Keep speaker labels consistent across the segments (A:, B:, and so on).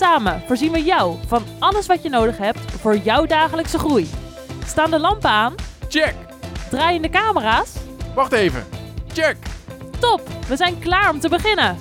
A: Samen voorzien we jou van alles wat je nodig hebt voor jouw dagelijkse groei. Staan de lampen aan?
B: Check!
A: Draaien de camera's?
B: Wacht even. Check!
A: Top, we zijn klaar om te beginnen.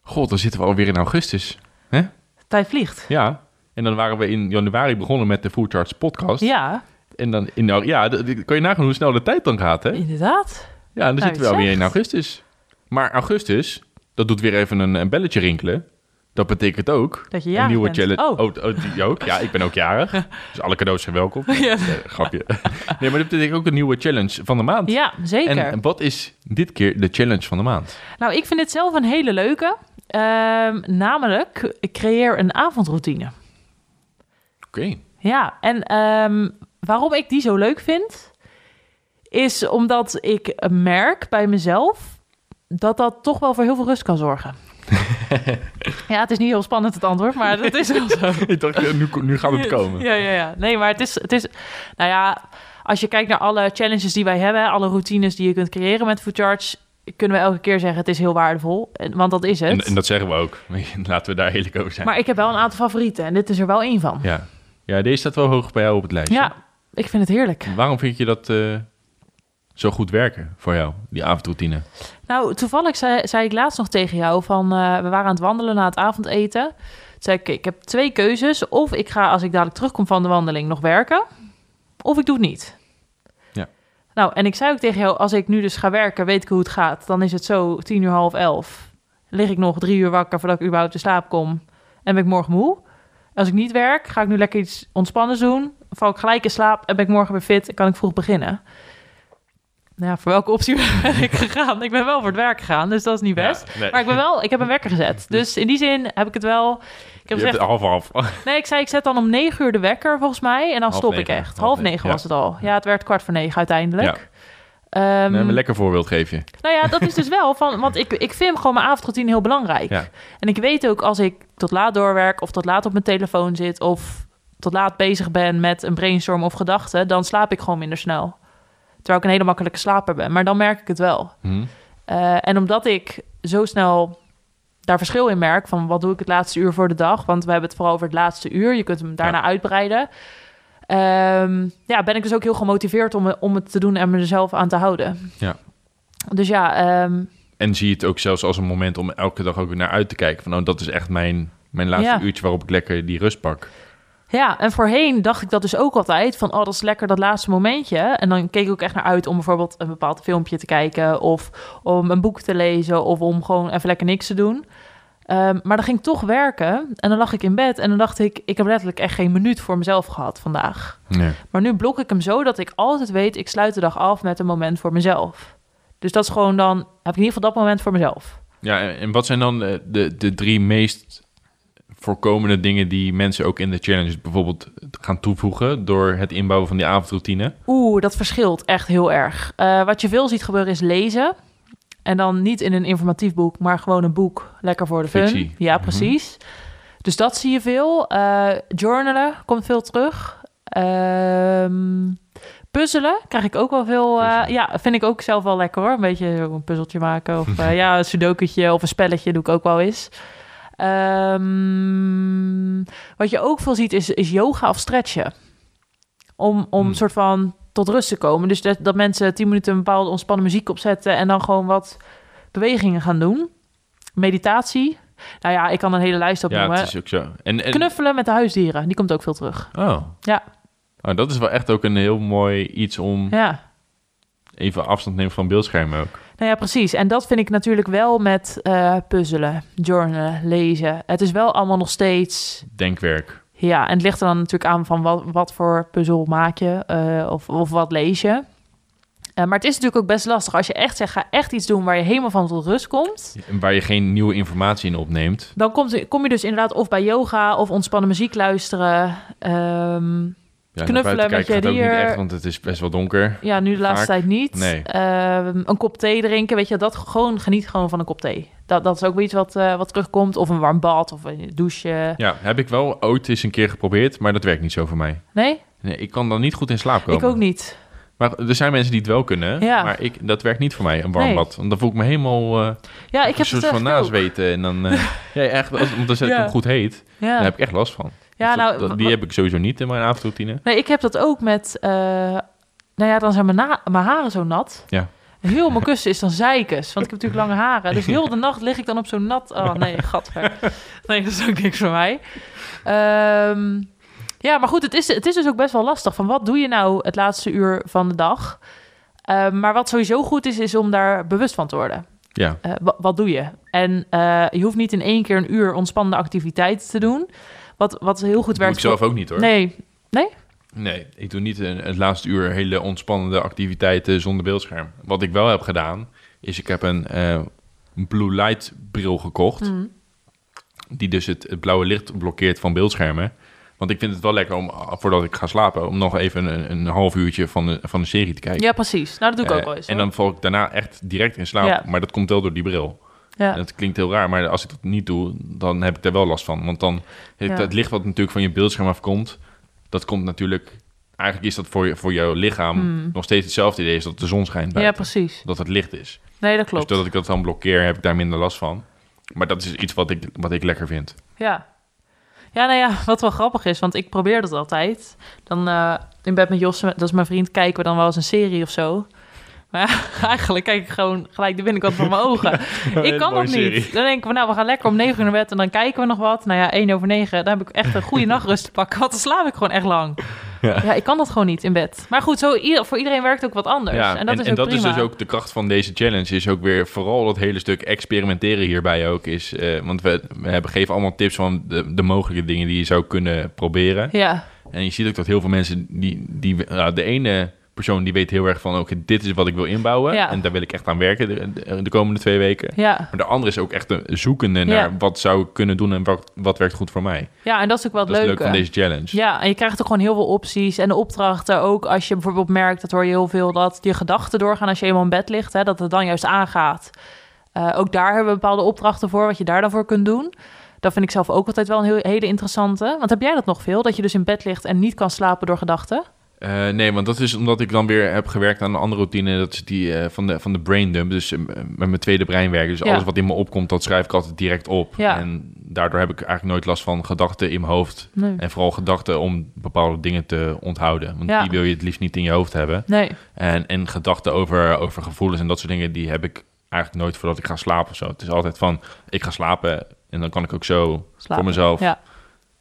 B: God, dan zitten we alweer in augustus. hè?
A: Tijd vliegt.
B: Ja. En dan waren we in januari begonnen met de Full Charge Podcast.
A: Ja,
B: En dan in, nou, ja, kan je nagaan hoe snel de tijd dan gaat, hè?
A: inderdaad.
B: Ja, dan
A: Nou,
B: zitten we alweer in augustus. Maar augustus, dat doet weer even een, een belletje rinkelen. Dat betekent ook
A: Dat je
B: een nieuwe
A: bent.
B: challenge.
A: Oh.
B: oh, die ook. Ja, ik ben ook jarig. dus alle cadeaus zijn welkom.
A: Ja.
B: Eh, grapje. nee, maar dat betekent ook een nieuwe challenge van de maand.
A: Ja, zeker.
B: En wat is dit keer de challenge van de maand?
A: Nou, ik vind dit zelf een hele leuke. Ehm, namelijk, ik creëer een avondroutine.
B: Oké.
A: Ja, en ehm, waarom ik die zo leuk vind, is omdat ik merk bij mezelf dat dat toch wel voor heel veel rust kan zorgen. ja, het is niet heel spannend het antwoord, maar dat is wel zo.
B: ik dacht, nu, nu gaat het komen.
A: Ja, ja, ja. Nee, maar het is, het is, nou ja, als je kijkt naar alle challenges die wij hebben, alle routines die je kunt creëren met Food Charge, kunnen we elke keer zeggen het is heel waardevol, want dat is het.
B: En, en dat zeggen we ook. Laten we daar eerlijk over zijn.
A: Maar ik heb wel een aantal favorieten en dit is er wel één van.
B: Ja. ja, deze staat wel hoog bij jou op het lijstje.
A: Ja, ik vind het heerlijk.
B: Waarom vind je dat eh, zo goed werken voor jou, die avondroutine?
A: Nou, toevallig zei, zei ik laatst nog tegen jou van... eh, we waren aan het wandelen na het avondeten. Toen zei ik, ik heb twee keuzes. Of ik ga, als ik dadelijk terugkom van de wandeling, nog werken. Of ik doe het niet.
B: Ja.
A: Nou, en ik zei ook tegen jou, als ik nu dus ga werken, weet ik hoe het gaat. Dan is het zo tien uur, half elf. Lig ik nog drie uur wakker voordat ik überhaupt te slaap kom. En ben ik morgen moe. Als ik niet werk, ga ik nu lekker iets ontspannends doen. Val ik gelijk in slaap en ben ik morgen weer fit en kan ik vroeg beginnen. Nou ja, voor welke optie ben ik gegaan? Ik ben wel voor het werk gegaan, dus dat is niet best.
B: Ja, nee.
A: Maar ik ben wel, ik heb een wekker gezet. Dus in die zin heb ik het wel. Ik heb gezegd,
B: half half.
A: nee, ik zei ik zet dan om negen uur de wekker volgens mij en dan
B: Half
A: stop
B: negen,
A: ik echt.
B: half
A: Half
B: negen, ja.
A: was het al. Ja, het werd kwart voor negen uiteindelijk. Ehm,
B: Nee, maar een lekker voorbeeld geef je.
A: nou ja, dat is dus wel van, want ik, ik vind gewoon mijn avondroutine heel belangrijk.
B: Ja.
A: En ik weet ook als ik tot laat doorwerk of tot laat op mijn telefoon zit of tot laat bezig ben met een brainstorm of gedachten, dan slaap ik gewoon minder snel. Terwijl ik een hele makkelijke slaper ben, maar dan merk ik het wel.
B: Hm?
A: Eh, en omdat ik zo snel daar verschil in merk van wat doe ik het laatste uur voor de dag, want we hebben het vooral over het laatste uur. Je kunt hem daarna
B: Ja.
A: uitbreiden. Ehm, ja, ben ik dus ook heel gemotiveerd om, om het te doen en me er zelf aan te houden.
B: Ja.
A: Dus ja, ehm,
B: En zie je het ook zelfs als een moment om elke dag ook weer naar uit te kijken. Van, oh, dat is echt mijn, mijn laatste
A: Ja.
B: uurtje waarop ik lekker die rust pak.
A: Ja, en voorheen dacht ik dat dus ook altijd van, oh, dat is lekker dat laatste momentje. En dan keek ik ook echt naar uit om bijvoorbeeld een bepaald filmpje te kijken of om een boek te lezen of om gewoon even lekker niks te doen. Ehm, maar dan ging ik toch werken en dan lag ik in bed en dan dacht ik, ik heb letterlijk echt geen minuut voor mezelf gehad vandaag.
B: Nee.
A: Maar nu blok ik hem zo dat ik altijd weet, ik sluit de dag af met een moment voor mezelf. Dus dat is gewoon dan, heb ik in ieder geval dat moment voor mezelf.
B: Ja, en en wat zijn dan eh, de, de drie meest voorkomende dingen die mensen ook in de challenge bijvoorbeeld gaan toevoegen door het inbouwen van die avondroutine?
A: Oeh, dat verschilt echt heel erg. Eh, wat je veel ziet gebeuren is lezen. En dan niet in een informatief boek, maar gewoon een boek. Lekker voor de fun.
B: Fictie.
A: Ja,
B: Mhm.
A: precies. Dus dat zie je veel. Eh, journalen komt veel terug. Ehm, puzzelen krijg ik ook wel veel. eh, ja, vind ik ook zelf wel lekker hoor. Een beetje een puzzeltje maken. Of ja, een sudokutje of een spelletje doe ik ook wel eens. Ehm, wat je ook veel ziet is, is yoga of stretchen. Om, om
B: Hmm.
A: een soort van tot rust te komen. Dus dat, dat mensen tien minuten een bepaalde ontspannen muziek opzetten... en dan gewoon wat bewegingen gaan doen. Meditatie. Nou ja, ik kan een hele lijst
B: Ja,
A: opnoemen.
B: het is ook zo. En, en,
A: Knuffelen met de huisdieren, die komt ook veel terug.
B: Oh.
A: Ja.
B: Oh, dat is wel echt ook een heel mooi iets om
A: Ja,
B: even afstand te nemen van beeldschermen ook.
A: Nou ja, precies. En dat vind ik natuurlijk wel met eh, puzzelen, journalen, lezen. Het is wel allemaal nog steeds...
B: Denkwerk.
A: Ja, en het ligt er dan natuurlijk aan van wat, wat voor puzzel maak je eh, of, of wat lees je. Eh, maar het is natuurlijk ook best lastig als je echt zegt, ga echt iets doen waar je helemaal van tot rust komt.
B: En Waar je geen nieuwe informatie in opneemt.
A: Dan komt, kom je dus inderdaad of bij yoga of ontspannen muziek luisteren. Ehm,
B: Ja,
A: Knuffelen met je dier.
B: echt, want het is best wel donker.
A: ja, nu de laatste
B: Vaak.
A: tijd niet.
B: Nee.
A: Ehm, een kop thee drinken, weet je, dat gewoon geniet gewoon van een kop thee. Dat, dat is ook weer iets wat, eh, wat terugkomt. Of een warm bad of een douche.
B: Ja, heb ik wel ooit eens een keer geprobeerd, maar dat werkt niet zo voor mij.
A: Nee,
B: Nee, ik kan dan niet goed in slaap komen.
A: ik ook niet.
B: Maar er zijn mensen die het wel kunnen,
A: Ja.
B: maar ik, dat werkt niet voor mij, een warm
A: Nee.
B: bad. Want dan voel ik me helemaal eh
A: Ja, ik
B: een
A: heb
B: soort
A: het
B: van nazweten. En dan, eh, ja, echt, als,
A: Ja.
B: hem goed heet, daar heb ik echt last van.
A: Ja
B: Dus dat-
A: nou,
B: dat- die heb ik sowieso niet in mijn avondroutine.
A: Nee, ik heb dat ook met... eh, nou ja, dan zijn mijn, na- mijn haren zo nat.
B: Ja.
A: Heel mijn kussen is dan zeikes, want ik heb natuurlijk lange haren. Dus heel de nacht lig ik dan op zo'n nat... Oh nee, gadver. Nee, dat is ook niks voor mij. Ehm, ja, maar goed, het is, het is dus ook best wel lastig. Van wat doe je nou het laatste uur van de dag? Ehm, maar wat sowieso goed is, is om daar bewust van te worden.
B: Ja,
A: Eh, wa- wat doe je? En eh, je hoeft niet in één keer een uur ontspannende activiteiten te doen. Wat, wat heel goed werkt.
B: ik zelf ook niet hoor.
A: Nee,
B: Nee, ik doe niet een, het laatste uur hele ontspannende activiteiten zonder beeldscherm. Wat ik wel heb gedaan, is ik heb een eh, blue light bril gekocht.
A: Mm.
B: Die dus het, het blauwe licht blokkeert van beeldschermen. Want ik vind het wel lekker om, voordat ik ga slapen, om nog even een, een half uurtje van de, van de serie te kijken.
A: Ja, precies. Nou, dat doe ik ook
B: Eh,
A: wel eens.
B: En dan val ik daarna echt direct in slaap.
A: Ja.
B: Maar dat komt wel door die bril.
A: Ja.
B: En dat klinkt heel raar, maar als ik dat niet doe, dan heb ik daar wel last van. Want dan het,
A: Ja.
B: het licht wat natuurlijk van je beeldscherm afkomt, dat komt natuurlijk... Eigenlijk is dat voor, je, voor jouw lichaam
A: Hmm.
B: nog steeds hetzelfde idee als dat de zon schijnt
A: ja,
B: buiten.
A: precies.
B: dat het licht is.
A: Nee, dat klopt.
B: Dus doordat ik dat dan blokkeer, heb ik daar minder last van. Maar dat is iets wat ik, wat ik lekker vind.
A: Ja. Ja, nou ja, wat wel grappig is, want ik probeer dat altijd. Dan eh, in bed met Jos, dat is mijn vriend, kijken we dan wel eens een serie of zo. Maar ja, eigenlijk kijk ik gewoon gelijk de binnenkant van mijn ogen. ik kan dat niet. Dan denken we, nou, we gaan lekker om negen uur naar bed en dan kijken we nog wat. Nou ja, één over negen, dan heb ik echt een goede nachtrust te pakken, want dan slaap ik gewoon echt lang.
B: Ja.
A: Ja, ik kan dat gewoon niet in bed. Maar goed, zo, voor iedereen werkt ook wat anders.
B: Ja,
A: en dat is ook
B: dat
A: prima.
B: is dus ook de kracht van deze challenge. Is ook weer vooral dat hele stuk experimenteren hierbij ook. Is, eh, want we, we hebben, geven allemaal tips van de, de mogelijke dingen die je zou kunnen proberen.
A: Ja,
B: En je ziet ook dat heel veel mensen, die, die, nou, de ene persoon die weet heel erg van, oké, dit is wat ik wil inbouwen.
A: Ja.
B: En daar wil ik echt aan werken de, de, de komende twee weken.
A: ja.
B: Maar de andere is ook echt een zoekende naar
A: Ja.
B: wat zou ik kunnen doen en wat, wat werkt goed voor mij.
A: ja, en dat is ook wel
B: dat
A: leuke.
B: leuk van deze challenge.
A: Ja, en je krijgt ook gewoon heel veel opties en de opdrachten ook. Als je bijvoorbeeld merkt, dat hoor je heel veel, dat je gedachten doorgaan als je eenmaal in bed ligt, hè, dat het dan juist aangaat. Eh, ook daar hebben we bepaalde opdrachten voor, wat je daar dan voor kunt doen. Dat vind ik zelf ook altijd wel een heel, hele interessante. Want heb jij dat nog veel? Dat je dus in bed ligt en niet kan slapen door gedachten?
B: Eh, nee, want dat is omdat ik dan weer heb gewerkt aan een andere routine. Dat is die eh, van, de, van de brain dump. Dus eh, met mijn tweede brein werken. Dus
A: Ja.
B: alles wat in me opkomt, dat schrijf ik altijd direct op.
A: Ja.
B: En daardoor heb ik eigenlijk nooit last van gedachten in mijn hoofd.
A: Nee.
B: En vooral gedachten om bepaalde dingen te onthouden. Want
A: Ja.
B: die wil je het liefst niet in je hoofd hebben.
A: Nee.
B: En, en gedachten over, over gevoelens en dat soort dingen, die heb ik eigenlijk nooit voordat ik ga slapen of zo. Het is altijd van, ik ga slapen en dan kan ik ook zo
A: Slapen.
B: voor mezelf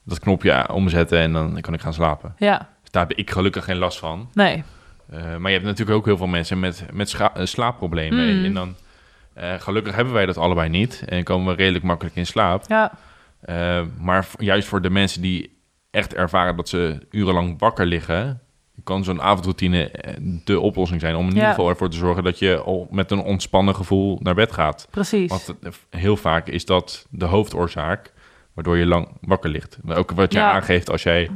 B: dat knopje omzetten en dan kan ik gaan slapen.
A: Ja.
B: Daar heb ik gelukkig geen last van.
A: Nee.
B: Eh, maar je hebt natuurlijk ook heel veel mensen met, met eh, slaapproblemen.
A: Mm.
B: En dan, eh, gelukkig hebben wij dat allebei niet. En komen we redelijk makkelijk in slaap.
A: Ja.
B: Maar juist voor de mensen die echt ervaren dat ze urenlang wakker liggen... kan zo'n avondroutine de oplossing zijn. Om in
A: Ja.
B: ieder geval ervoor te zorgen dat je al met een ontspannen gevoel naar bed gaat.
A: Precies.
B: Want heel vaak is dat de hoofdoorzaak... waardoor je lang wakker ligt. Ook wat je
A: Ja.
B: aangeeft als jij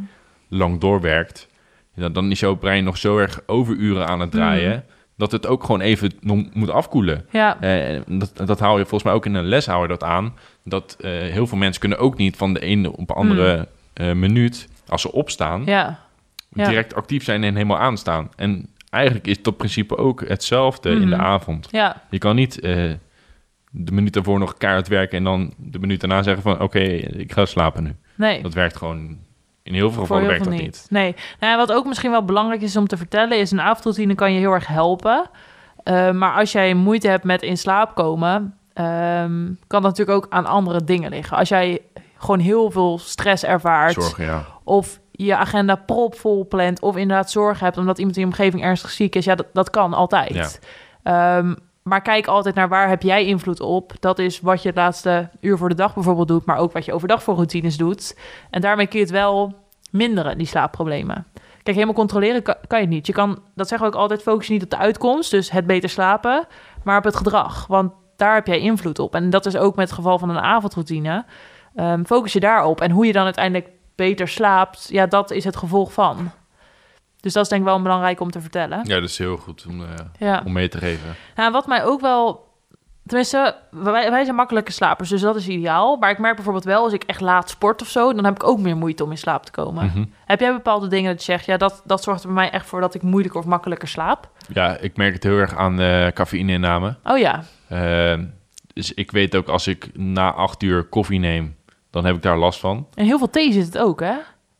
B: lang doorwerkt... ja, dan is jouw brein nog zo erg overuren aan het draaien...
A: Mm.
B: dat het ook gewoon even moet afkoelen.
A: Ja.
B: Eh, dat, dat haal je volgens mij ook in een les hou je dat aan. Dat eh, heel veel mensen kunnen ook niet van de ene op de andere eh, minuut... als ze opstaan,
A: Mm. Ja. Ja.
B: direct actief zijn en helemaal aanstaan. En eigenlijk is dat principe ook hetzelfde in de
A: Mhm.
B: avond.
A: Ja.
B: Je kan niet de minuut daarvoor nog keihard werken... en dan de minuut daarna zeggen van... oké, ik ga slapen nu.
A: Nee.
B: Dat werkt gewoon... In heel veel gevallen werkt dat
A: niet.
B: niet.
A: Nee. Nou, wat ook misschien wel belangrijk is om te vertellen, is een avondroutine kan je heel erg helpen. Eh, maar als jij moeite hebt met in slaap komen, ehm, kan dat natuurlijk ook aan andere dingen liggen. Als jij gewoon heel veel stress ervaart,
B: ja.
A: of je agenda propvol plant, of inderdaad zorgen hebt omdat iemand in je omgeving ernstig ziek is, ja, dat, dat kan altijd. Ehm, maar kijk altijd naar waar heb jij invloed op. Dat is wat je het laatste uur voor de dag bijvoorbeeld doet, maar ook wat je overdag voor routines doet. En daarmee kun je het wel minderen, die slaapproblemen. Kijk, helemaal controleren kan, je niet. Je kan, dat zeggen we ook altijd, focus niet op de uitkomst, dus het beter slapen, maar op het gedrag. Want daar heb jij invloed op. En dat is ook met het geval van een avondroutine. Ehm, focus je daarop. En hoe je dan uiteindelijk beter slaapt, ja, dat is het gevolg van. Dus dat is denk ik wel belangrijk om te vertellen.
B: Ja, dat is heel goed om, eh,
A: Ja.
B: om mee te geven.
A: Nou, wat mij ook wel... Tenminste, wij, wij zijn makkelijke slapers, dus dat is ideaal. Maar ik merk bijvoorbeeld wel, als ik echt laat sport of zo... dan heb ik ook meer moeite om in slaap te komen.
B: Mhm.
A: Heb jij bepaalde dingen dat je zegt... ja, dat, dat zorgt er bij mij echt voor dat ik moeilijker of makkelijker slaap?
B: Ja, ik merk het heel erg aan de cafeïne-inname.
A: Oh ja,
B: Eh, dus ik weet ook als ik na acht uur koffie neem, dan heb ik daar last van.
A: en heel veel thee zit het ook, hè?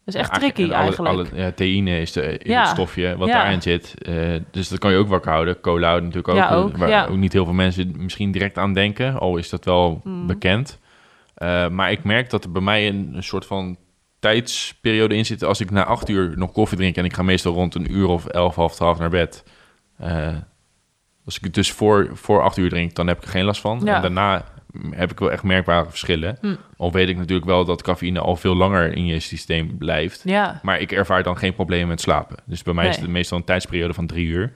A: Dat is echt
B: Ja,
A: tricky
B: alle-
A: eigenlijk.
B: Alle, ja, theïne is, de,
A: Ja.
B: het stofje wat daarin zit. Eh, dus dat kan je ook wakker houden. Cola natuurlijk ook.
A: Ook,
B: Waar
A: ja.
B: ook niet heel veel mensen misschien direct aan denken. Al is dat wel
A: Mm.
B: bekend. Eh, maar ik merk dat er bij mij een, een soort van tijdsperiode in zit. Als ik na acht uur nog koffie drink... en ik ga meestal rond een uur of elf, half twaalf naar bed... Eh, als ik het dus voor, voor acht uur drink, dan heb ik er geen last van.
A: Ja.
B: En daarna heb ik wel echt merkbare verschillen.
A: Hm.
B: Al weet ik natuurlijk wel dat cafeïne al veel langer in je systeem blijft.
A: Ja,
B: Maar ik ervaar dan geen probleem met slapen. Dus bij mij is het meestal een tijdsperiode van drie uur.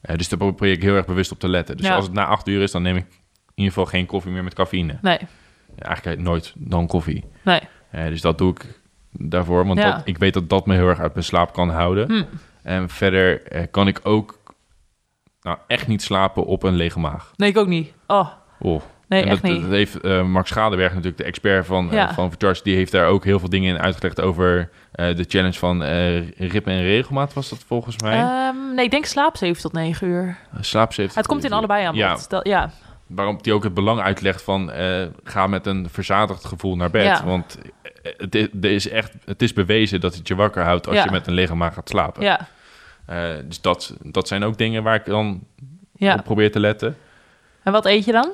B: Eh, dus daar probeer ik heel erg bewust op te letten. Dus
A: Ja.
B: als het na acht uur is, dan neem ik in ieder geval geen koffie meer met cafeïne.
A: nee,
B: Eigenlijk nooit dan koffie.
A: nee.
B: Eh, dus dat doe ik daarvoor. Want dat, ik weet dat dat me heel erg uit mijn slaap kan houden.
A: Hm.
B: En verder eh, kan ik ook nou, echt niet slapen op een lege maag.
A: Nee, ik ook niet. Oh,
B: Oh.
A: Nee,
B: en
A: echt
B: dat,
A: niet.
B: dat heeft eh, Max Schadeberg natuurlijk, de expert van, eh,
A: Ja.
B: van die heeft daar ook heel veel dingen in uitgelegd over eh, de challenge van ritme en regelmaat, was dat volgens mij.
A: Ehm, nee, ik denk slaap 7 tot 9 uur.
B: Slaap 70
A: Het komt in
B: uur.
A: allebei aan.
B: Ja,
A: Dat, ja,
B: waarom die ook het belang uitlegt van ga met een verzadigd gevoel naar bed.
A: Ja.
B: Want het is, er is echt, het is bewezen dat het je wakker houdt als je met een lege maag gaat slapen.
A: ja,
B: dus dat, dat zijn ook dingen waar ik dan
A: ja.
B: op probeer te letten.
A: En wat eet je dan?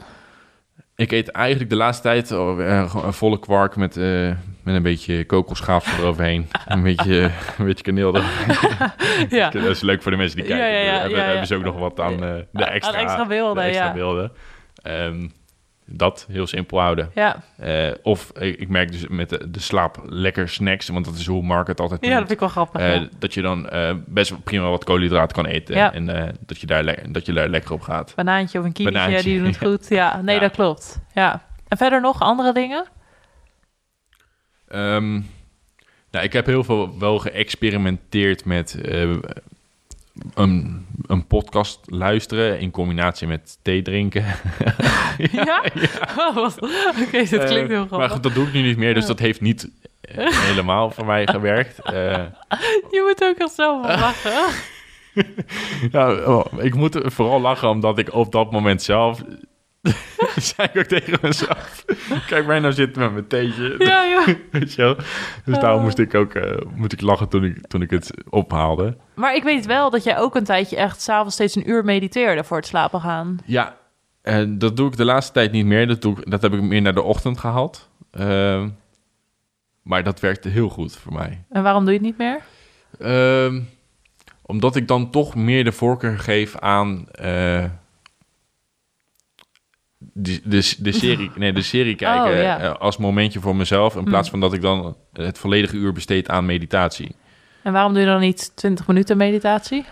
B: Ik eet eigenlijk de laatste tijd oh, eh, een volle kwark met, eh, met een beetje kokosschaaps eroverheen. een, beetje, een beetje kaneel eroverheen.
A: ja.
B: Dat is leuk voor de mensen die kijken.
A: ja, ja,
B: hebben,
A: ja, ja.
B: hebben ze ook nog wat aan eh, de
A: Aan
B: extra,
A: extra beelden,
B: de extra
A: ja.
B: beelden. Ehm, dat heel simpel houden.
A: Ja.
B: Eh, of ik, ik merk dus met de, de slaap lekker snacks, want dat is hoe Mark het altijd
A: ja, dat vind ik wel grappig. Ja.
B: Dat je dan eh, best prima wat koolhydraten kan eten.
A: Ja.
B: En dat, je daar dat je daar lekker op gaat.
A: Banaantje of een kiwitje,
B: Banaantje,
A: die doen het
B: ja.
A: goed. Ja, nee,
B: Ja.
A: dat klopt. Ja. En verder nog andere dingen?
B: Ehm, nou, ik heb heel veel wel geëxperimenteerd met een, een podcast luisteren in combinatie met thee drinken.
A: Ja? Oh, Oké, dit klinkt heel
B: Eh, Maar
A: grappig.
B: goed, dat doe ik nu niet meer, dus dat heeft niet eh, helemaal voor mij gewerkt. Eh,
A: Je moet ook zo van lachen.
B: ja, oh, ik moet vooral lachen omdat ik op dat moment zelf... zei ik ook tegen mezelf. Kijk mij nou zitten met mijn theetje.
A: Ja, ja.
B: Weet je wel? Dus daarom moest ik ook moet ik lachen toen ik, toen ik het ophaalde.
A: Maar ik weet wel dat jij ook een tijdje echt s'avonds steeds een uur mediteerde voor het slapen gaan.
B: Ja, en dat doe ik de laatste tijd niet meer. Dat, doe ik, dat heb ik meer naar de ochtend gehaald. Ehm, maar dat werkte heel goed voor mij.
A: En waarom doe je het niet meer?
B: Ehm, omdat ik dan toch meer de voorkeur geef aan eh, de, de, de, serie, nee, de serie kijken
A: Oh, ja.
B: eh, als momentje voor mezelf. In
A: Hm.
B: plaats van dat ik dan het volledige uur besteed aan meditatie.
A: En waarom doe je dan niet 20 minuten meditatie?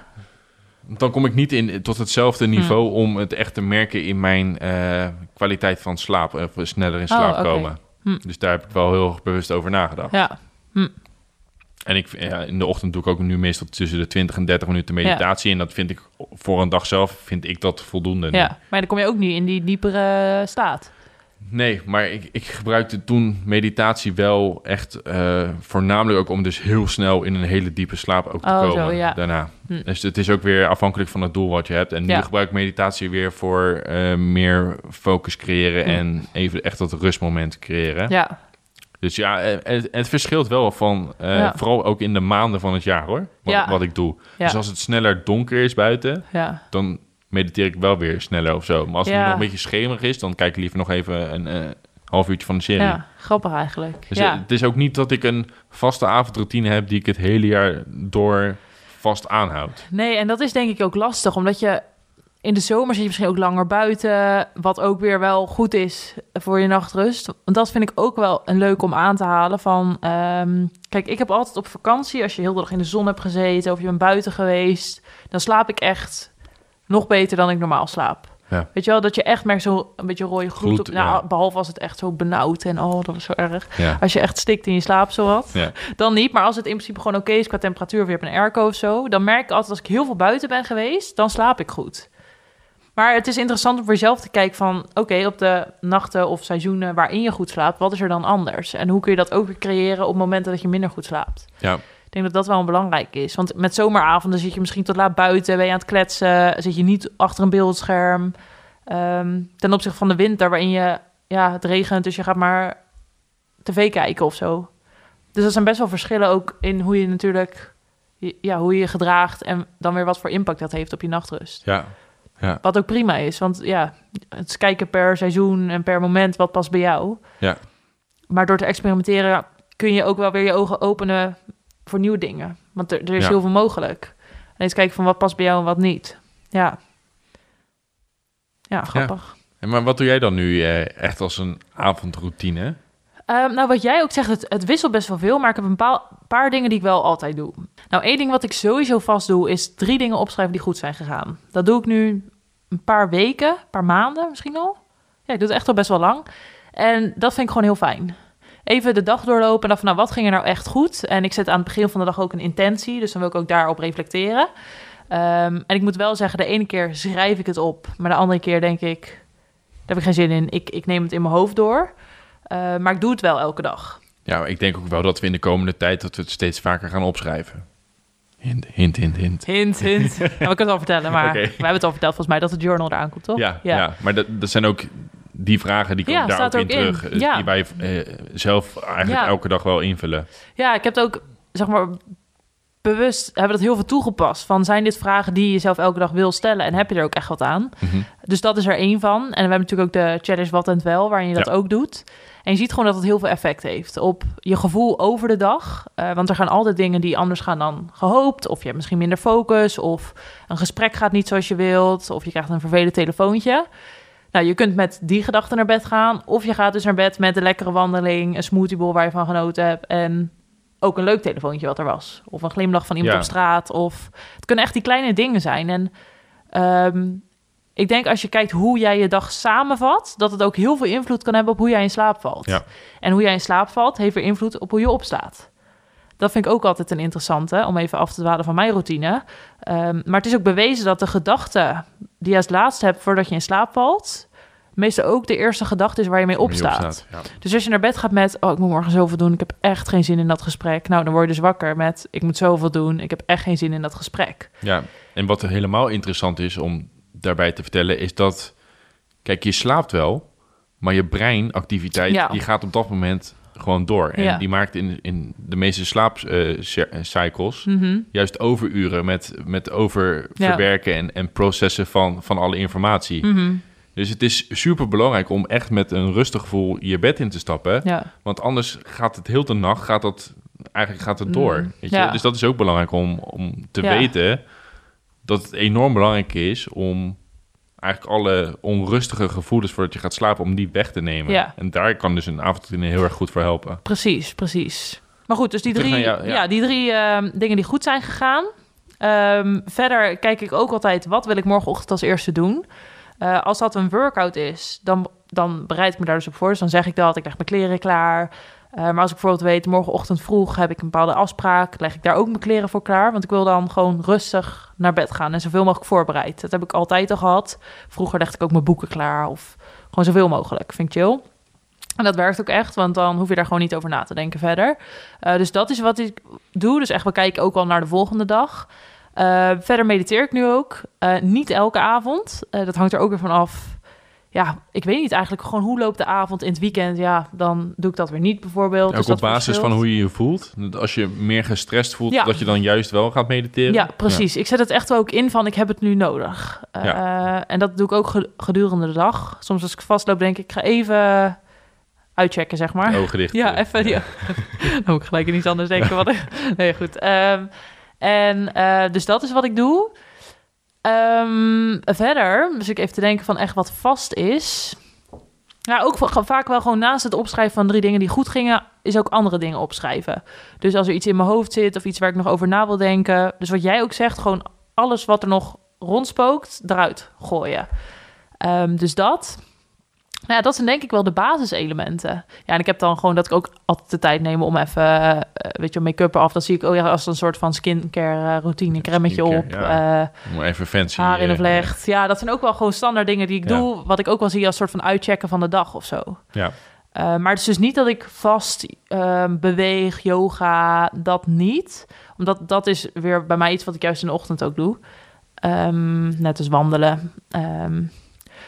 B: Want Dan kom ik niet in, tot hetzelfde
A: Hm.
B: niveau om het echt te merken in mijn eh, kwaliteit van slaap. Of sneller in slaap
A: Oh,
B: komen.
A: Hm.
B: Dus daar heb ik wel heel erg bewust over nagedacht.
A: Ja,
B: En ik, ja, in de ochtend doe ik ook nu meestal tussen de 20 en 30 minuten meditatie. En dat vind ik voor een dag zelf vind ik dat voldoende.
A: ja. Maar dan kom je ook niet in die diepere staat.
B: Nee, maar ik, ik gebruikte toen meditatie wel echt eh, voornamelijk ook om dus heel snel in een hele diepe slaap ook te
A: Oh, zo,
B: komen
A: ja.
B: daarna.
A: Hm.
B: Dus het is ook weer afhankelijk van het doel wat je hebt. En nu
A: Ja.
B: gebruik ik meditatie weer voor eh, meer focus creëren
A: Hm.
B: en even echt dat rustmoment creëren.
A: Ja,
B: Dus ja, eh, het, het verschilt wel van, eh,
A: Ja.
B: vooral ook in de maanden van het jaar hoor, wat,
A: Ja.
B: wat ik doe.
A: Ja.
B: Dus als het sneller donker is buiten, dan mediteer ik wel weer sneller of zo. Maar als het nog een beetje schemerig is, dan kijk ik liever nog even een eh, half uurtje van de serie.
A: ja. Grappig eigenlijk.
B: Dus
A: ja.
B: het is ook niet dat ik een vaste avondroutine heb die ik het hele jaar door vast aanhoud.
A: Nee, en dat is denk ik ook lastig, omdat je... in de zomer zit je misschien ook langer buiten, wat ook weer wel goed is voor je nachtrust. Want dat vind ik ook wel een leuk om aan te halen van... ehm, kijk, ik heb altijd op vakantie, als je heel de dag in de zon hebt gezeten... of je bent buiten geweest, dan slaap ik echt nog beter dan ik normaal slaap.
B: Ja.
A: Weet je wel, dat je echt merkt zo een beetje rode gloed.
B: Gloed,
A: op, nou,
B: ja.
A: Behalve als het echt zo benauwd en oh, dat was zo erg.
B: Ja.
A: Als je echt stikt in je slaap, zowat.
B: Ja.
A: Dan niet. Maar als het in principe gewoon oké is qua temperatuur, of je hebt een airco of zo, dan merk ik altijd als ik heel veel buiten ben geweest, dan slaap ik goed. Maar het is interessant om voor jezelf te kijken van, oké, op de nachten of seizoenen waarin je goed slaapt, wat is er dan anders? En hoe kun je dat ook weer creëren op momenten dat je minder goed slaapt?
B: Ja.
A: Ik denk dat dat wel belangrijk is. Want met zomeravonden zit je misschien tot laat buiten, ben je aan het kletsen, zit je niet achter een beeldscherm. Ehm, ten opzichte van de winter, waarin je, ja, het regent, dus je gaat maar tv kijken of zo. Dus dat zijn best wel verschillen ook in hoe je natuurlijk, ja, hoe je je gedraagt en dan weer wat voor impact dat heeft op je nachtrust.
B: Ja.
A: Wat ook prima is, want ja, het is kijken per seizoen en per moment wat past bij jou.
B: Ja.
A: Maar door te experimenteren kun je ook wel weer je ogen openen voor nieuwe dingen. Want er, er is
B: Ja.
A: heel veel mogelijk. En eens kijken van wat past bij jou en wat niet. Ja. Ja, grappig.
B: En maar wat doe jij dan nu eh, echt als een avondroutine?
A: Ehm, nou, wat jij ook zegt, het, het wisselt best wel veel, maar ik heb een paar, paar dingen die ik wel altijd doe. Nou, één ding wat ik sowieso vast doe, is drie dingen opschrijven die goed zijn gegaan. Dat doe ik nu een paar weken, een paar maanden misschien al. Ja, ik doe het echt al best wel lang. En dat vind ik gewoon heel fijn. Even de dag doorlopen en dan van, nou, wat ging er nou echt goed? En ik zet aan het begin van de dag ook een intentie, dus dan wil ik ook daarop reflecteren. Ehm, en ik moet wel zeggen, de ene keer schrijf ik het op, maar de andere keer denk ik, daar heb ik geen zin in. Ik, ik neem het in mijn hoofd door. Uh, maar ik doe het wel elke dag.
B: Ja, ik denk ook wel dat we in de komende tijd dat we het steeds vaker gaan opschrijven. Hint, hint, hint, hint.
A: Hint, hint. nou, we kunnen het al vertellen, maar we hebben het al verteld volgens mij dat het journal eraan komt, toch?
B: Ja, ja. maar dat, dat zijn ook die vragen die komen
A: Ja,
B: daar ook in
A: er ook in.
B: terug. eh,
A: Ja.
B: Die wij eh, zelf eigenlijk elke dag wel invullen.
A: Ja, ik heb het ook, zeg maar, bewust hebben we dat heel veel toegepast. Van zijn dit vragen die je zelf elke dag wil stellen en heb je er ook echt wat aan?
B: Mhm.
A: Dus dat is er één van. En we hebben natuurlijk ook de challenge Wat en het Wel, waarin je dat
B: Ja.
A: ook doet. En je ziet gewoon dat het heel veel effect heeft op je gevoel over de dag. Eh, want er gaan altijd dingen die anders gaan dan gehoopt. Of je hebt misschien minder focus. Of een gesprek gaat niet zoals je wilt. Of je krijgt een vervelend telefoontje. Nou, je kunt met die gedachten naar bed gaan. Of je gaat dus naar bed met een lekkere wandeling, een smoothiebol waar je van genoten hebt. En ook een leuk telefoontje wat er was. Of een glimlach van iemand
B: Ja.
A: op straat. Of het kunnen echt die kleine dingen zijn. En ehm, ik denk als je kijkt hoe jij je dag samenvat, dat het ook heel veel invloed kan hebben op hoe jij in slaap valt.
B: Ja.
A: En hoe jij in slaap valt, heeft weer invloed op hoe je opstaat. Dat vind ik ook altijd een interessante, om even af te dwalen van mijn routine. Ehm, maar het is ook bewezen dat de gedachte die je als laatste hebt voordat je in slaap valt, meestal ook de eerste gedachte is waar je mee
B: je
A: opstaat.
B: Ja.
A: Dus als je naar bed gaat met, oh, ik moet morgen zoveel doen, ik heb echt geen zin in dat gesprek. Nou, dan word je dus wakker met, ik moet zoveel doen, ik heb echt geen zin in dat gesprek.
B: ja, en wat er helemaal interessant is om daarbij te vertellen, is dat, kijk, je slaapt wel, maar je breinactiviteit,
A: Ja.
B: die gaat op dat moment gewoon door. En
A: Ja.
B: die maakt in, in de meeste slaapcycles
A: Mhm.
B: juist overuren met, met oververwerken en, en processen van, van alle informatie.
A: Mhm.
B: Dus het is super belangrijk om echt met een rustig gevoel je bed in te stappen.
A: Ja.
B: Want anders gaat het heel de nacht, gaat dat, eigenlijk gaat het door.
A: Mm,
B: Weet je?
A: ja.
B: Dus dat is ook belangrijk om, om te
A: Ja.
B: weten dat het enorm belangrijk is om eigenlijk alle onrustige gevoelens voordat je gaat slapen, om die weg te nemen. En daar kan dus een avondroutine heel erg goed voor helpen.
A: Precies, precies. Maar goed, dus die drie,
B: naar jou,
A: ja.
B: ja.
A: die drie ehm, dingen die goed zijn gegaan. Ehm, verder kijk ik ook altijd, wat wil ik morgenochtend als eerste doen? Eh, als dat een workout is, dan, dan bereid ik me daar dus op voor. Dus dan zeg ik dat, ik leg mijn kleren klaar. Eh, maar als ik bijvoorbeeld weet, morgenochtend vroeg heb ik een bepaalde afspraak, leg ik daar ook mijn kleren voor klaar. Want ik wil dan gewoon rustig naar bed gaan en zoveel mogelijk voorbereid. Dat heb ik altijd al gehad. Vroeger legde ik ook mijn boeken klaar of gewoon zoveel mogelijk. Vind ik chill. En dat werkt ook echt, want dan hoef je daar gewoon niet over na te denken verder. Eh, dus dat is wat ik doe. Dus echt, we kijken ook al naar de volgende dag. Eh, verder mediteer ik nu ook. Eh, niet elke avond. Eh, dat hangt er ook weer van af. Ja, ik weet niet eigenlijk gewoon hoe loopt de avond in het weekend. Ja, dan doe ik dat weer niet bijvoorbeeld.
B: Ook
A: Dus
B: op basis
A: verschilt.
B: van hoe je je voelt. Als je meer gestrest voelt,
A: Ja.
B: dat je dan juist wel gaat mediteren.
A: Ja, precies. Ik zet het echt wel ook in van ik heb het nu nodig. En dat doe ik ook ge- gedurende de dag. Soms als ik vastloop denk ik, ik ga even uitchecken, zeg maar.
B: Ogen dicht.
A: Ja, even. Ja. Dan moet ik gelijk iets anders denken. Wat... Nee, goed. Ehm, en eh, dus dat is wat ik doe. Ehm, verder, dus ik even te denken van echt wat vast is. Ja, ook va- vaak wel gewoon naast het opschrijven van drie dingen die goed gingen, is ook andere dingen opschrijven. Dus als er iets in mijn hoofd zit of iets waar ik nog over na wil denken. Dus wat jij ook zegt, gewoon alles wat er nog rondspookt, eruit gooien. Ehm, dus dat. Nou ja, dat zijn denk ik wel de basiselementen. Ja, en ik heb dan gewoon dat ik ook altijd de tijd neem om even, eh, weet je, make-up af. Dan zie ik, oh ja, als een soort van skincare eh, routine, cremmetje op.
B: Skincare,
A: eh,
B: even fancy.
A: haar in of legt. Ja, dat zijn ook wel gewoon standaard dingen die ik
B: Ja.
A: doe. Wat ik ook wel zie als soort van uitchecken van de dag of zo.
B: Ja.
A: Maar het is dus niet dat ik vast ehm, beweeg, yoga, dat niet. Omdat dat is weer bij mij iets wat ik juist in de ochtend ook doe. Ehm, net als wandelen. Ehm,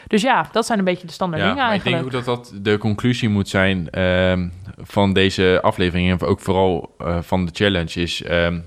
A: dus ja, dat zijn een beetje de standaard
B: Ja,
A: dingen
B: maar ik
A: eigenlijk.
B: denk ook dat dat de conclusie moet zijn ehm, van deze aflevering en ook vooral eh, van de challenge is... ehm,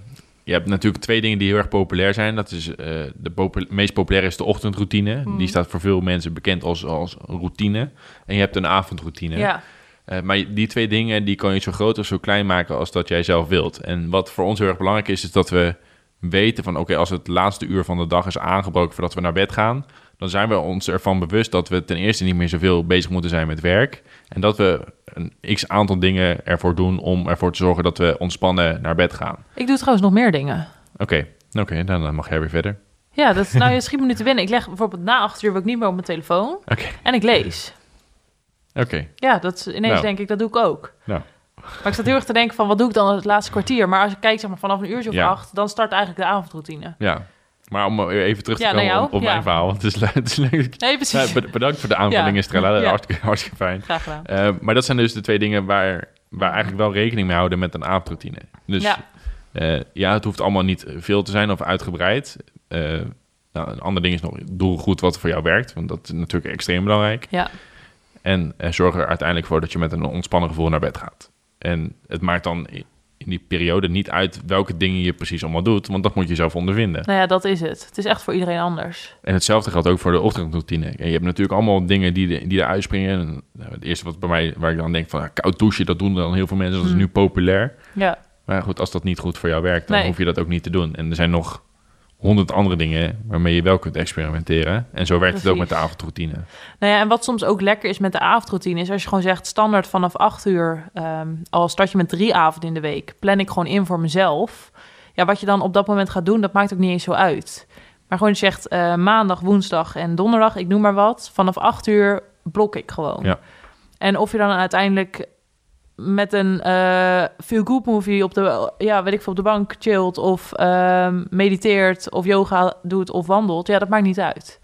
B: je hebt natuurlijk twee dingen die heel erg populair zijn. Dat is eh, de meest populaire is de ochtendroutine.
A: Mhm.
B: Die staat voor veel mensen bekend als, als routine. En je hebt een avondroutine.
A: Ja,
B: Eh, maar die twee dingen die kan je zo groot of zo klein maken als dat jij zelf wilt. En wat voor ons heel erg belangrijk is, is dat we weten van oké, als het laatste uur van de dag is aangebroken voordat we naar bed gaan, dan zijn we ons ervan bewust dat we ten eerste niet meer zoveel bezig moeten zijn met werk. En dat we een x aantal dingen ervoor doen om ervoor te zorgen dat we ontspannen naar bed gaan.
A: ik doe trouwens nog meer dingen.
B: Oké, oké, dan dan mag jij weer verder.
A: Ja, dat is nou je schiet me nu te binnen. Ik leg bijvoorbeeld na acht uur ook niet meer op mijn telefoon.
B: Oké,
A: En ik lees.
B: oké.
A: Ja, dat is, ineens
B: Nou.
A: denk ik, dat doe ik ook.
B: Nou.
A: Maar ik zat heel erg te denken van, wat doe ik dan het laatste kwartier? Maar als ik kijk zeg maar, vanaf een uurtje of
B: Ja.
A: acht, dan start eigenlijk de avondroutine.
B: Ja. Maar om even terug te
A: Ja,
B: komen op, op
A: ja.
B: mijn verhaal, want het is, le- het is leuk.
A: Nee, precies.
B: Bedankt voor de aanvulling,
A: Ja.
B: Estrella. Dat is
A: Ja.
B: hartstikke, hartstikke fijn.
A: Graag gedaan.
B: Eh, maar dat zijn dus de twee dingen waar, waar eigenlijk wel rekening mee houden met een avondroutine. Dus
A: Ja.
B: ja. ja, het hoeft allemaal niet veel te zijn of uitgebreid. Eh, nou, een ander ding is nog, doe goed wat voor jou werkt. Want dat is natuurlijk extreem belangrijk.
A: Ja.
B: En eh, zorg er uiteindelijk voor dat je met een ontspannen gevoel naar bed gaat. En het maakt dan die periode niet uit welke dingen je precies allemaal doet. Want dat moet je zelf ondervinden.
A: Nou ja, dat is het. Het is echt voor iedereen anders.
B: En hetzelfde geldt ook voor de ochtendroutine. En je hebt natuurlijk allemaal dingen die, de- die eruit springen. En, nou, het eerste wat bij mij, waar ik dan denk van, ja, koud douchen, dat doen dan heel veel mensen. Dat is
A: Hmm.
B: nu populair.
A: Ja,
B: Maar goed, als dat niet goed voor jou werkt, dan
A: Nee.
B: hoef je dat ook niet te doen. En er zijn nog honderd andere dingen waarmee je wel kunt experimenteren. En zo werkt het ook met de avondroutine.
A: nou ja, en wat soms ook lekker is met de avondroutine... is als je gewoon zegt standaard vanaf acht uur... ehm, al start je met drie avonden in de week... plan ik gewoon in voor mezelf. Ja, wat je dan op dat moment gaat doen, dat maakt ook niet eens zo uit. Maar gewoon je zegt eh, maandag, woensdag en donderdag, ik noem maar wat... vanaf acht uur blok ik gewoon.
B: Ja.
A: En of je dan uiteindelijk met een eh feel good movie op de, ja, weet ik veel, op de bank chillt of ehm, mediteert of yoga doet of wandelt, ja, dat maakt niet uit.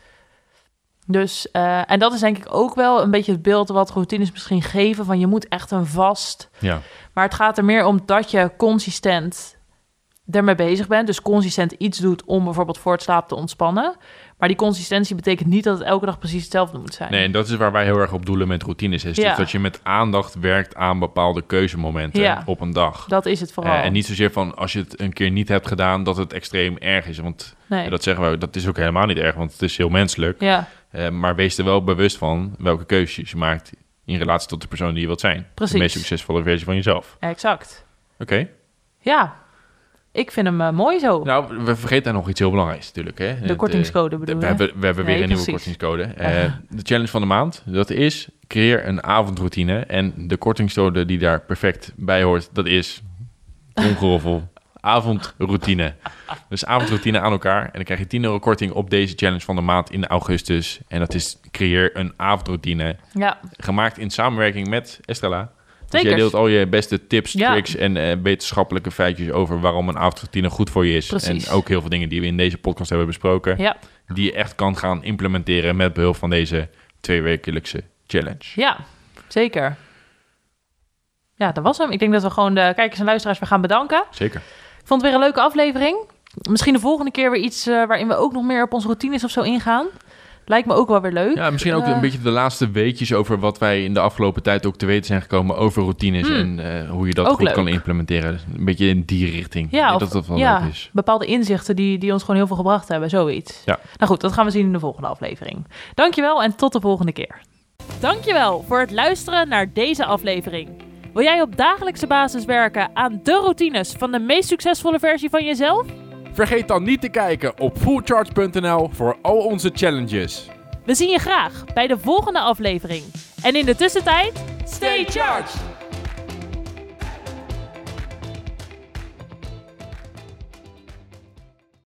A: Dus, eh, en dat is denk ik ook wel een beetje het beeld wat routines misschien geven van je moet echt een vast.
B: Ja,
A: Maar het gaat er meer om dat je consistent ermee bezig bent. Dus consistent iets doet om bijvoorbeeld voor het slapen te ontspannen. Maar die consistentie betekent niet dat het elke dag precies hetzelfde moet zijn.
B: nee, en dat is waar wij heel erg op doelen met routines. Is
A: Ja.
B: dus dat je met aandacht werkt aan bepaalde keuzemomenten
A: Ja.
B: op een dag.
A: Dat is het vooral.
B: Eh, en niet zozeer van als je het een keer niet hebt gedaan, dat het extreem erg is. Want
A: nee.
B: dat zeggen we, dat is ook helemaal niet erg, want het is heel menselijk.
A: Ja,
B: Eh, maar wees er wel bewust van welke keuzes je maakt in relatie tot de persoon die je wilt zijn.
A: Precies.
B: De meest succesvolle versie van jezelf.
A: exact.
B: Oké.
A: Ja, ik vind hem eh, mooi zo.
B: Nou, we vergeten daar nog iets heel belangrijks natuurlijk. Hè?
A: de kortingscode
B: de-
A: bedoel
B: we hebben, we hebben weer een nieuwe kortingscode. Eh, De challenge van de maand, dat is creëer een avondroutine. En de kortingscode die daar perfect bij hoort, dat is ongeroffel. avondroutine. Dus avondroutine aan elkaar. En dan krijg je 10 euro korting op deze challenge van de maand in augustus. En dat is creëer een avondroutine.
A: Ja,
B: Gemaakt in samenwerking met Estrella.
A: Zeker.
B: jij deelt al je beste tips,
A: Ja.
B: tricks en eh, wetenschappelijke feitjes over waarom een avondroutine goed voor je is.
A: Precies.
B: En ook heel veel dingen die we in deze podcast hebben besproken.
A: Ja,
B: Die je echt kan gaan implementeren met behulp van deze tweewekelijkse challenge.
A: ja, zeker. Ja, dat was hem. Ik denk dat we gewoon de kijkers en luisteraars weer gaan bedanken.
B: Zeker.
A: Ik vond het weer een leuke aflevering. Misschien de volgende keer weer iets eh, waarin we ook nog meer op onze routines of zo ingaan. Lijkt me ook wel weer leuk.
B: Ja, misschien ook
A: Eh,
B: een beetje de laatste weetjes over wat wij in de afgelopen tijd ook te weten zijn gekomen over routines
A: Hmm.
B: en eh, hoe je dat goed kan implementeren. Dus een beetje in die richting.
A: Ja, of-
B: dat dat wel
A: ja,
B: leuk is.
A: bepaalde inzichten die, die ons gewoon heel veel gebracht hebben, zoiets.
B: Ja.
A: Nou goed, dat gaan we zien in de volgende aflevering. Dankjewel en tot de volgende keer. Dankjewel voor het luisteren naar deze aflevering. Wil jij op dagelijkse basis werken aan de routines van de meest succesvolle versie van jezelf?
B: Vergeet dan niet te kijken op fullcharge.nl voor al onze challenges.
A: We zien je graag bij de volgende aflevering. En in de tussentijd, stay charged!